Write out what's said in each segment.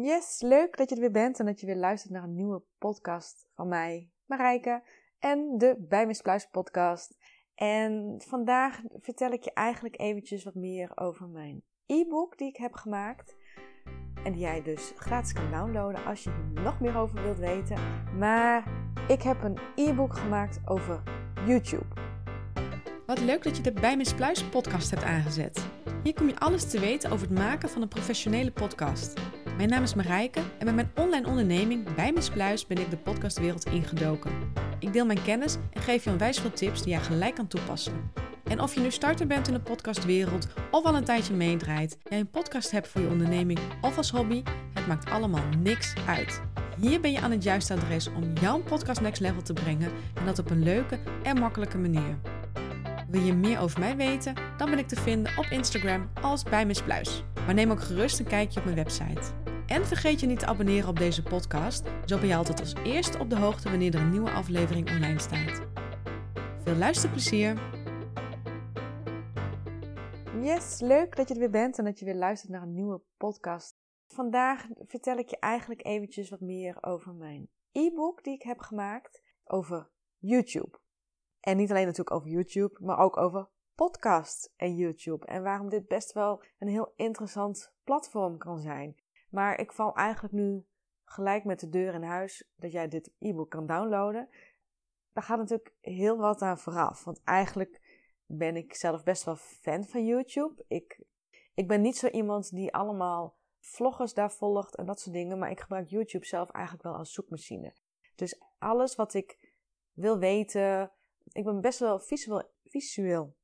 Yes, leuk dat je er weer bent en dat je weer luistert naar een nieuwe podcast van mij, Marijke, en de Bij podcast. En vandaag vertel ik je eigenlijk eventjes wat meer over mijn e-book die ik heb gemaakt. En die jij dus gratis kan downloaden als je er nog meer over wilt weten. Maar ik heb een e-book gemaakt over YouTube. Wat leuk dat je de Bij podcast hebt aangezet. Hier kom je alles te weten over het maken van een professionele podcast. Mijn naam is Marijke en met mijn online onderneming Bij Mispluis ben ik de podcastwereld ingedoken. Ik deel mijn kennis en geef je onwijs veel tips die jij gelijk kan toepassen. En of je nu starter bent in de podcastwereld of al een tijdje meedraait, jij een podcast hebt voor je onderneming of als hobby, het maakt allemaal niks uit. Hier ben je aan het juiste adres om jouw podcast next level te brengen en dat op een leuke en makkelijke manier. Wil je meer over mij weten? Dan ben ik te vinden op Instagram als bij Miss. Maar neem ook gerust een kijkje op mijn website. En vergeet je niet te abonneren op deze podcast, zo ben je altijd als eerste op de hoogte wanneer er een nieuwe aflevering online staat. Veel luisterplezier! Yes, leuk dat je er weer bent en dat je weer luistert naar een nieuwe podcast. Vandaag vertel ik je eigenlijk eventjes wat meer over mijn e-book die ik heb gemaakt over YouTube. En niet alleen natuurlijk over YouTube, maar ook over podcast en YouTube. En waarom dit best wel een heel interessant platform kan zijn. Maar ik val eigenlijk nu gelijk met de deur in huis dat jij dit e-book kan downloaden. Daar gaat natuurlijk heel wat aan vooraf. Want eigenlijk ben ik zelf best wel fan van YouTube. Ik, ik ben niet zo iemand die allemaal vloggers daar volgt en dat soort dingen. Maar ik gebruik YouTube zelf eigenlijk wel als zoekmachine. Dus alles wat ik wil weten. Ik ben best wel visueel, visueel,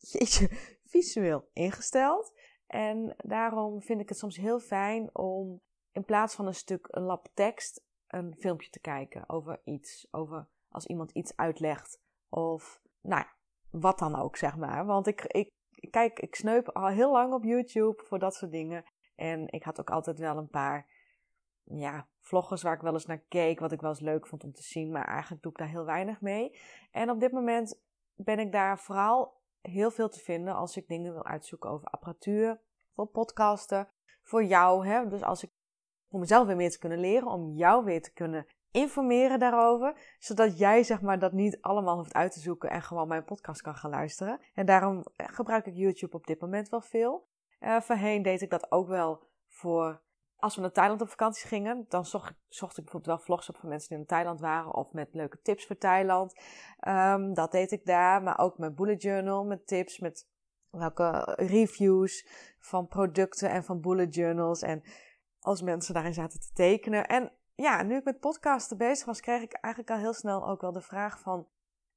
visueel ingesteld. En daarom vind ik het soms heel fijn om in plaats van een stuk een lab tekst een filmpje te kijken over iets. Over als iemand iets uitlegt. Of nou wat dan ook, zeg maar. Want ik, ik, kijk, ik sneup al heel lang op YouTube voor dat soort dingen. En ik had ook altijd wel een paar ja, vloggers waar ik wel eens naar keek, wat ik wel eens leuk vond om te zien. Maar eigenlijk doe ik daar heel weinig mee. En op dit moment ben ik daar vooral heel veel te vinden als ik dingen wil uitzoeken over apparatuur, voor podcasten, voor jou. Hè? Dus als ik om mezelf weer meer te kunnen leren, om jou weer te kunnen informeren daarover, zodat jij zeg maar dat niet allemaal hoeft uit te zoeken en gewoon mijn podcast kan gaan luisteren. En daarom gebruik ik YouTube op dit moment wel veel. Uh, voorheen deed ik dat ook wel voor als we naar Thailand op vakantie gingen, dan zocht, zocht ik bijvoorbeeld wel vlogs op van mensen die in Thailand waren of met leuke tips voor Thailand. Um, dat deed ik daar, maar ook mijn bullet journal met tips, met welke reviews van producten en van bullet journals. En als mensen daarin zaten te tekenen. En ja, nu ik met podcasten bezig was, kreeg ik eigenlijk al heel snel ook wel de vraag van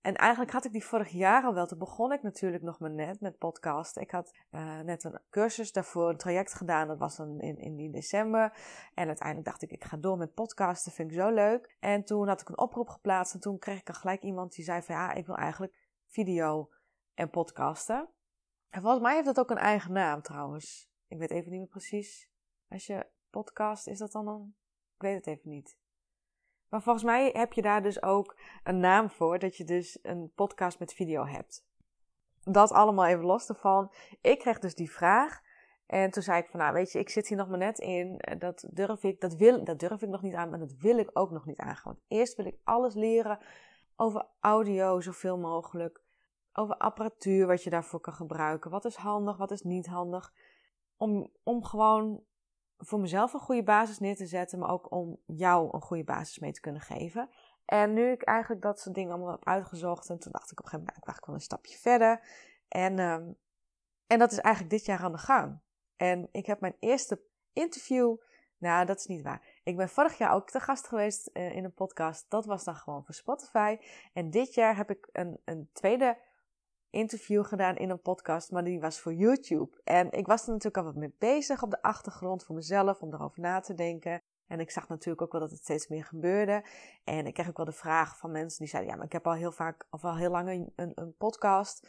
en eigenlijk had ik die vorig jaar al wel. Toen begon ik natuurlijk nog maar net met podcasten. Ik had uh, net een cursus daarvoor, een traject gedaan. Dat was dan in, in die december. En uiteindelijk dacht ik, ik ga door met podcasten. Vind ik zo leuk. En toen had ik een oproep geplaatst. En toen kreeg ik al gelijk iemand die zei van ja, ik wil eigenlijk video en podcasten. En volgens mij heeft dat ook een eigen naam trouwens. Ik weet even niet meer precies. Als je podcast, is dat dan een... Ik weet het even niet. Maar volgens mij heb je daar dus ook een naam voor, dat je dus een podcast met video hebt. Dat allemaal even los ervan. Ik kreeg dus die vraag. En toen zei ik van, nou weet je, ik zit hier nog maar net in. Dat durf ik, dat wil, dat durf ik nog niet aan, maar dat wil ik ook nog niet aan. Want eerst wil ik alles leren over audio zoveel mogelijk. Over apparatuur, wat je daarvoor kan gebruiken. Wat is handig, wat is niet handig. Om, om gewoon voor mezelf een goede basis neer te zetten, maar ook om jou een goede basis mee te kunnen geven. En nu ik eigenlijk dat soort dingen allemaal heb uitgezocht, en toen dacht ik op een gegeven moment, nou, ik wel een stapje verder. En, um, en dat is eigenlijk dit jaar aan de gang. En ik heb mijn eerste interview, nou dat is niet waar. Ik ben vorig jaar ook te gast geweest uh, in een podcast, dat was dan gewoon voor Spotify. En dit jaar heb ik een, een tweede interview gedaan in een podcast, maar die was voor YouTube. En ik was er natuurlijk al wat mee bezig op de achtergrond voor mezelf, om erover na te denken. En ik zag natuurlijk ook wel dat het steeds meer gebeurde. En ik kreeg ook wel de vraag van mensen die zeiden: Ja, maar ik heb al heel vaak, of al heel lang een, een, podcast.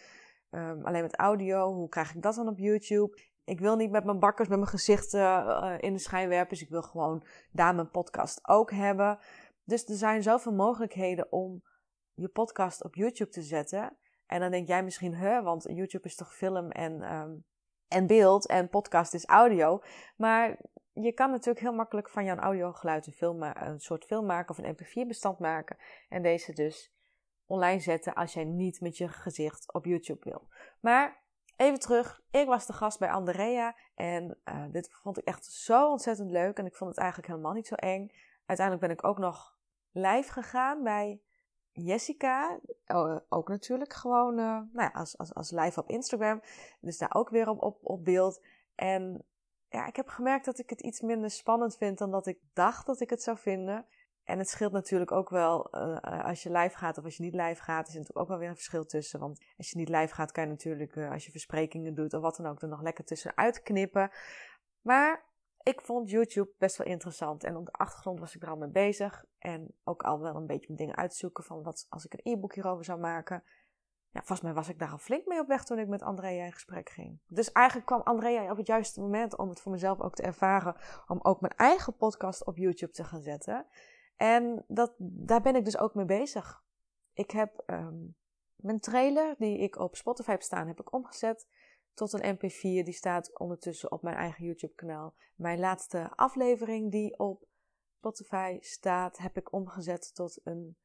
Um, alleen met audio. Hoe krijg ik dat dan op YouTube? Ik wil niet met mijn bakkers, met mijn gezicht uh, in de schijnwerpers. Dus ik wil gewoon daar mijn podcast ook hebben. Dus er zijn zoveel mogelijkheden om je podcast op YouTube te zetten. En dan denk jij misschien, hè, want YouTube is toch film en, um, en beeld en podcast is audio. Maar je kan natuurlijk heel makkelijk van jouw audiogeluid een, film, een soort film maken of een mp4-bestand maken. En deze dus online zetten als jij niet met je gezicht op YouTube wil. Maar even terug, ik was de gast bij Andrea en uh, dit vond ik echt zo ontzettend leuk en ik vond het eigenlijk helemaal niet zo eng. Uiteindelijk ben ik ook nog live gegaan bij Jessica. Oh, ook natuurlijk gewoon uh, nou ja, als, als, als live op Instagram. Dus daar ook weer op, op, op beeld. En ja, ik heb gemerkt dat ik het iets minder spannend vind dan dat ik dacht dat ik het zou vinden. En het scheelt natuurlijk ook wel uh, als je live gaat of als je niet live gaat. Er is natuurlijk ook wel weer een verschil tussen. Want als je niet live gaat, kan je natuurlijk, als je versprekingen doet of wat dan ook, er nog lekker tussenuit knippen. Maar ik vond YouTube best wel interessant. En op de achtergrond was ik er al mee bezig. En ook al wel een beetje mijn dingen uitzoeken van wat als ik een e-book hierover zou maken. Ja, volgens mij was ik daar al flink mee op weg toen ik met Andrea in gesprek ging. Dus eigenlijk kwam Andrea op het juiste moment om het voor mezelf ook te ervaren. Om ook mijn eigen podcast op YouTube te gaan zetten. En dat, daar ben ik dus ook mee bezig. Ik heb um, mijn trailer die ik op Spotify heb staan, heb ik omgezet tot een MP4. Die staat ondertussen op mijn eigen YouTube kanaal. Mijn laatste aflevering die op Spotify staat, heb ik omgezet tot een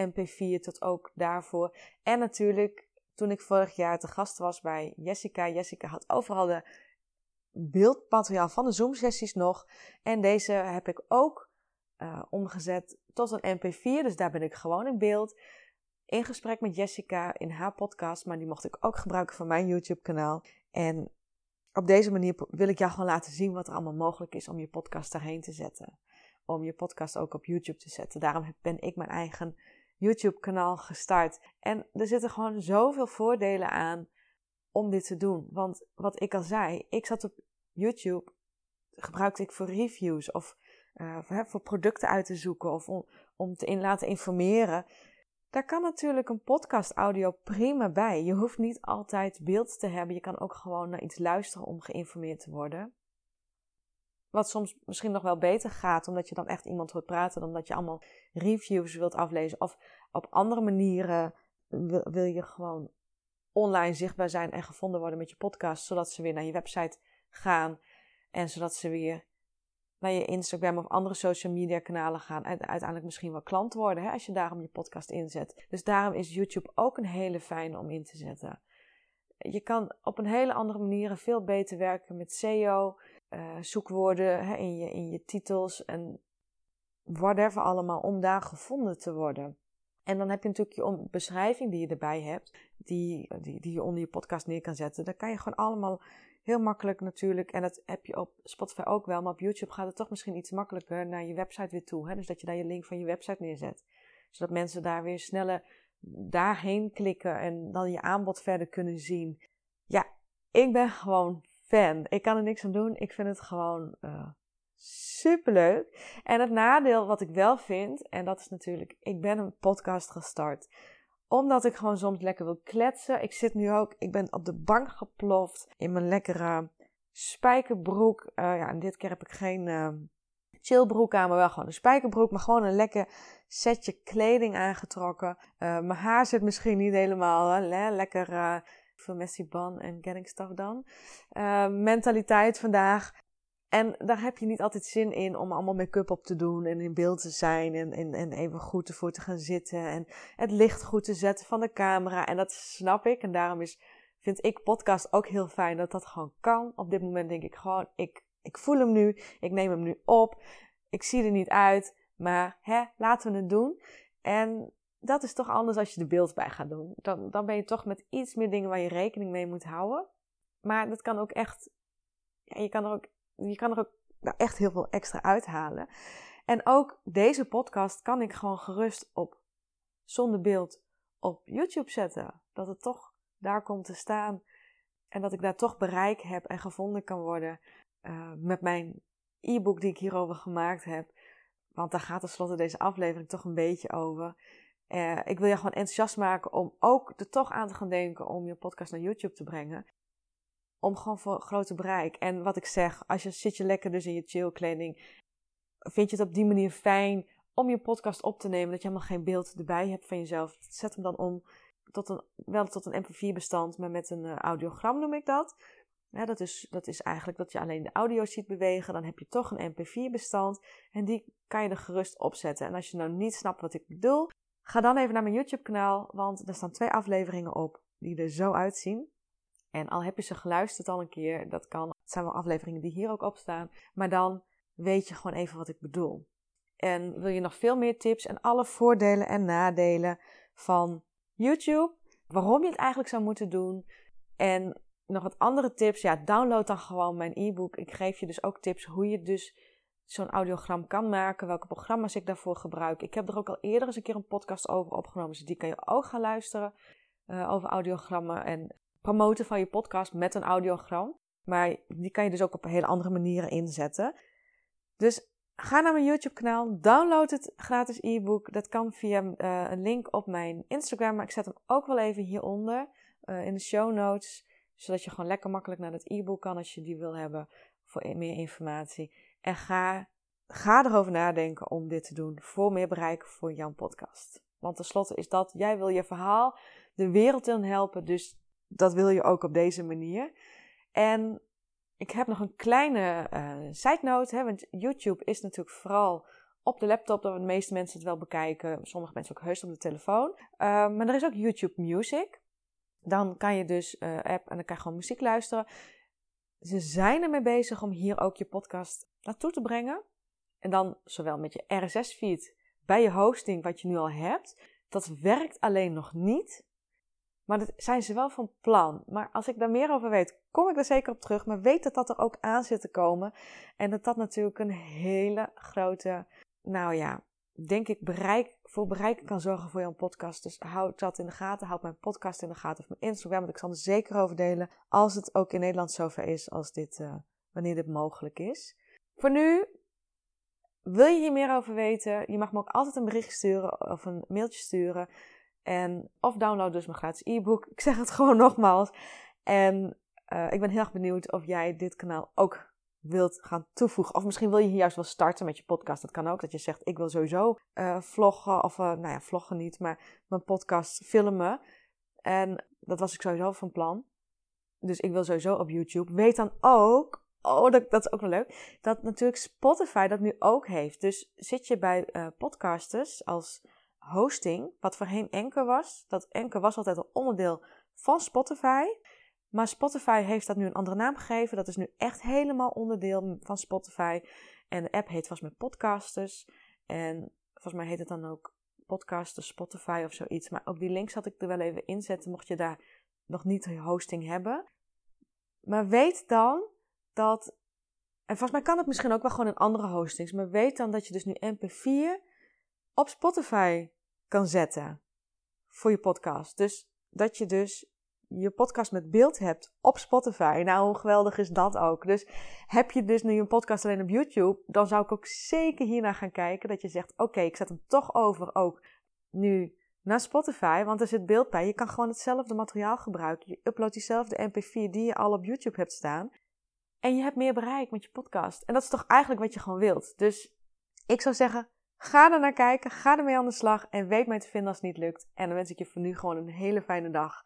MP4, tot ook daarvoor. En natuurlijk, toen ik vorig jaar te gast was bij Jessica. Jessica had overal de beeldmateriaal van de Zoom-sessies nog. En deze heb ik ook uh, omgezet tot een MP4. Dus daar ben ik gewoon in beeld. In gesprek met Jessica in haar podcast. Maar die mocht ik ook gebruiken voor mijn YouTube-kanaal. En op deze manier wil ik jou gewoon laten zien wat er allemaal mogelijk is om je podcast daarheen te zetten. Om je podcast ook op YouTube te zetten. Daarom ben ik mijn eigen YouTube-kanaal gestart. En er zitten gewoon zoveel voordelen aan om dit te doen. Want wat ik al zei, ik zat op YouTube, gebruikte ik voor reviews of uh, voor producten uit te zoeken of om, om te in laten informeren. Daar kan natuurlijk een podcast audio prima bij. Je hoeft niet altijd beeld te hebben. Je kan ook gewoon naar iets luisteren om geïnformeerd te worden. Wat soms misschien nog wel beter gaat, omdat je dan echt iemand hoort praten, dan dat je allemaal reviews wilt aflezen. Of op andere manieren wil, wil je gewoon online zichtbaar zijn en gevonden worden met je podcast, zodat ze weer naar je website gaan en zodat ze weer naar je Instagram of andere social media kanalen gaan. En uiteindelijk misschien wel klant worden hè, als je daarom je podcast inzet. Dus daarom is YouTube ook een hele fijne om in te zetten. Je kan op een hele andere manier veel beter werken met SEO, eh, zoekwoorden hè, in, je, in je titels en whatever allemaal om daar gevonden te worden. En dan heb je natuurlijk je beschrijving die je erbij hebt, die, die, die je onder je podcast neer kan zetten. Daar kan je gewoon allemaal heel makkelijk natuurlijk. En dat heb je op Spotify ook wel. Maar op YouTube gaat het toch misschien iets makkelijker naar je website weer toe. Hè? Dus dat je daar je link van je website neerzet. Zodat mensen daar weer sneller daarheen klikken en dan je aanbod verder kunnen zien. Ja, ik ben gewoon fan. Ik kan er niks aan doen. Ik vind het gewoon uh, eh, super leuk. En het nadeel wat ik wel vind, en dat is natuurlijk, ik ben een podcast gestart omdat ik gewoon soms lekker wil kletsen. Ik zit nu ook, ik ben op de bank geploft in mijn lekkere spijkerbroek. Uh, ja, en dit keer heb ik geen uh, chillbroek aan, maar wel gewoon een spijkerbroek. Maar gewoon een lekker setje kleding aangetrokken. Uh, mijn haar zit misschien niet helemaal hè, lekker voor Messi Ban en Getting Stuff Done. mentaliteit vandaag. En daar heb je niet altijd zin in om allemaal make-up op te doen en in beeld te zijn en, en, en even goed ervoor te gaan zitten en het licht goed te zetten van de camera. En dat snap ik en daarom is, vind ik podcast ook heel fijn dat dat gewoon kan. Op dit moment denk ik gewoon, ik, ik voel hem nu, ik neem hem nu op, ik zie er niet uit, maar hè, laten we het doen. En dat is toch anders als je er beeld bij gaat doen. Dan, dan ben je toch met iets meer dingen waar je rekening mee moet houden. Maar dat kan ook echt, ja, je kan er ook je kan er ook nou, echt heel veel extra uithalen. En ook deze podcast kan ik gewoon gerust op zonder beeld op YouTube zetten. Dat het toch daar komt te staan. En dat ik daar toch bereik heb en gevonden kan worden uh, met mijn e-book die ik hierover gemaakt heb. Want daar gaat tenslotte deze aflevering toch een beetje over. Uh, ik wil je gewoon enthousiast maken om ook er toch aan te gaan denken om je podcast naar YouTube te brengen om gewoon voor grote bereik. En wat ik zeg, als je zit je lekker dus in je chillkleding, vind je het op die manier fijn om je podcast op te nemen, dat je helemaal geen beeld erbij hebt van jezelf. Zet hem dan om tot een, wel tot een mp4 bestand, maar met een uh, audiogram noem ik dat. Dat, is, dat is eigenlijk dat je alleen de audio ziet bewegen. Dan heb je toch een mp4-bestand en die kan je er gerust opzetten. En als je nou niet snapt wat ik bedoel, ga dan even naar mijn YouTube-kanaal, want er staan twee afleveringen op die er zo uitzien. En al heb je ze geluisterd al een keer, dat kan. Het zijn wel afleveringen die hier ook op staan. Maar dan weet je gewoon even wat ik bedoel. En wil je nog veel meer tips en alle voordelen en nadelen van YouTube, waarom je het eigenlijk zou moeten doen en nog wat andere tips, ja, download dan gewoon mijn e-book. Ik geef je dus ook tips hoe je dus zo'n audiogram kan maken, welke programma's ik daarvoor gebruik. Ik heb er ook al eerder eens een keer een podcast over opgenomen, dus die kan je ook gaan luisteren uh, over audiogrammen en promoten van je podcast met een audiogram. Maar die kan je dus ook op hele andere manieren inzetten. Dus ga naar mijn YouTube-kanaal, download het gratis e-book. Dat kan via uh, een link op mijn Instagram, maar ik zet hem ook wel even hieronder uh, in de show notes, zodat je gewoon lekker makkelijk naar het e-book kan als je die wil hebben voor meer informatie. En ga, ga erover nadenken om dit te doen voor meer bereik voor jouw podcast. Want tenslotte is dat, jij wil je verhaal de wereld in helpen, dus dat wil je ook op deze manier. En ik heb nog een kleine uh, side note, hè, want YouTube is natuurlijk vooral op de laptop dat de meeste mensen het wel bekijken. Sommige mensen ook heus op de telefoon. Uh, maar er is ook YouTube Music. Dan kan je dus uh, app en dan kan je gewoon muziek luisteren. Ze zijn ermee bezig om hier ook je podcast naartoe te brengen. En dan zowel met je RSS-feed bij je hosting, wat je nu al hebt. Dat werkt alleen nog niet. Maar dat zijn ze wel van plan. Maar als ik daar meer over weet, kom ik er zeker op terug. Maar weet dat dat er ook aan zit te komen. En dat dat natuurlijk een hele grote, nou ja, denk ik, bereik, voor bereik kan zorgen voor jouw podcast. Dus houd dat in de gaten. Houd mijn podcast in de gaten of mijn Instagram. Want ik zal er zeker over delen. Als het ook in Nederland zover is als dit, uh, wanneer dit mogelijk is. Voor nu wil je hier meer over weten? Je mag me ook altijd een bericht sturen of een mailtje sturen. En, of download dus mijn gratis e-book. Ik zeg het gewoon nogmaals. En uh, ik ben heel erg benieuwd of jij dit kanaal ook wilt gaan toevoegen. Of misschien wil je hier juist wel starten met je podcast. Dat kan ook. Dat je zegt, ik wil sowieso uh, vloggen. Of, uh, nou ja, vloggen niet. Maar mijn podcast filmen. En dat was ik sowieso van plan. Dus ik wil sowieso op YouTube. Weet dan ook Oh, dat, dat, is ook wel leuk. Dat natuurlijk Spotify dat nu ook heeft. Dus zit je bij podcasters als hosting, wat voorheen Anchor was. Dat Anchor was altijd een onderdeel van Spotify. Maar Spotify heeft dat nu een andere naam gegeven. Dat is nu echt helemaal onderdeel van Spotify. En de app heet volgens mij Podcasters. En volgens mij heet het dan ook Podcasters Spotify of zoiets. Maar ook die link zat ik er wel even inzetten, mocht je daar nog niet hosting hebben. Maar weet dan dat. En volgens mij kan het misschien ook wel gewoon in andere hostings. Maar weet dan dat je dus nu MP4 op Spotify kan zetten voor je podcast. Dus dat je dus je podcast met beeld hebt op Spotify. Nou, hoe geweldig is dat ook? Dus heb je dus nu een podcast alleen op YouTube, dan zou ik ook zeker hiernaar gaan kijken. Dat je zegt: Oké, ik zet hem toch over ook nu naar Spotify, want er zit beeld bij. Je kan gewoon hetzelfde materiaal gebruiken. Je uploadt diezelfde MP4 die je al op YouTube hebt staan. En je hebt meer bereik met je podcast. En dat is toch eigenlijk wat je gewoon wilt. Dus ik zou zeggen, Ga er naar kijken, ga ermee aan de slag en weet mij te vinden als het niet lukt. En dan wens ik je voor nu gewoon een hele fijne dag.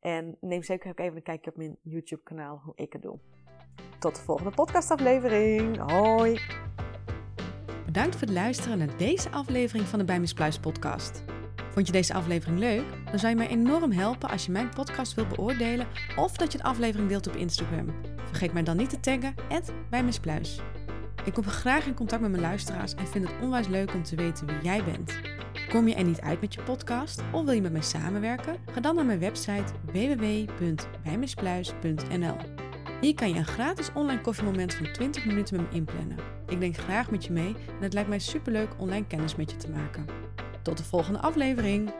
En neem zeker ook even een kijkje op mijn YouTube kanaal hoe ik het doe. Tot de volgende podcastaflevering. Hoi! Bedankt voor het luisteren naar deze aflevering van de Bij Pluis podcast. Vond je deze aflevering leuk? Dan zou je mij enorm helpen als je mijn podcast wilt beoordelen of dat je de aflevering deelt op Instagram. Vergeet mij dan niet te taggen, @bijmispluis. Ik kom graag in contact met mijn luisteraars en vind het onwijs leuk om te weten wie jij bent. Kom je er niet uit met je podcast of wil je met mij samenwerken? Ga dan naar mijn website www.bijmispluis.nl. Hier kan je een gratis online koffiemoment van 20 minuten met me inplannen. Ik denk graag met je mee en het lijkt mij superleuk online kennis met je te maken. Tot de volgende aflevering!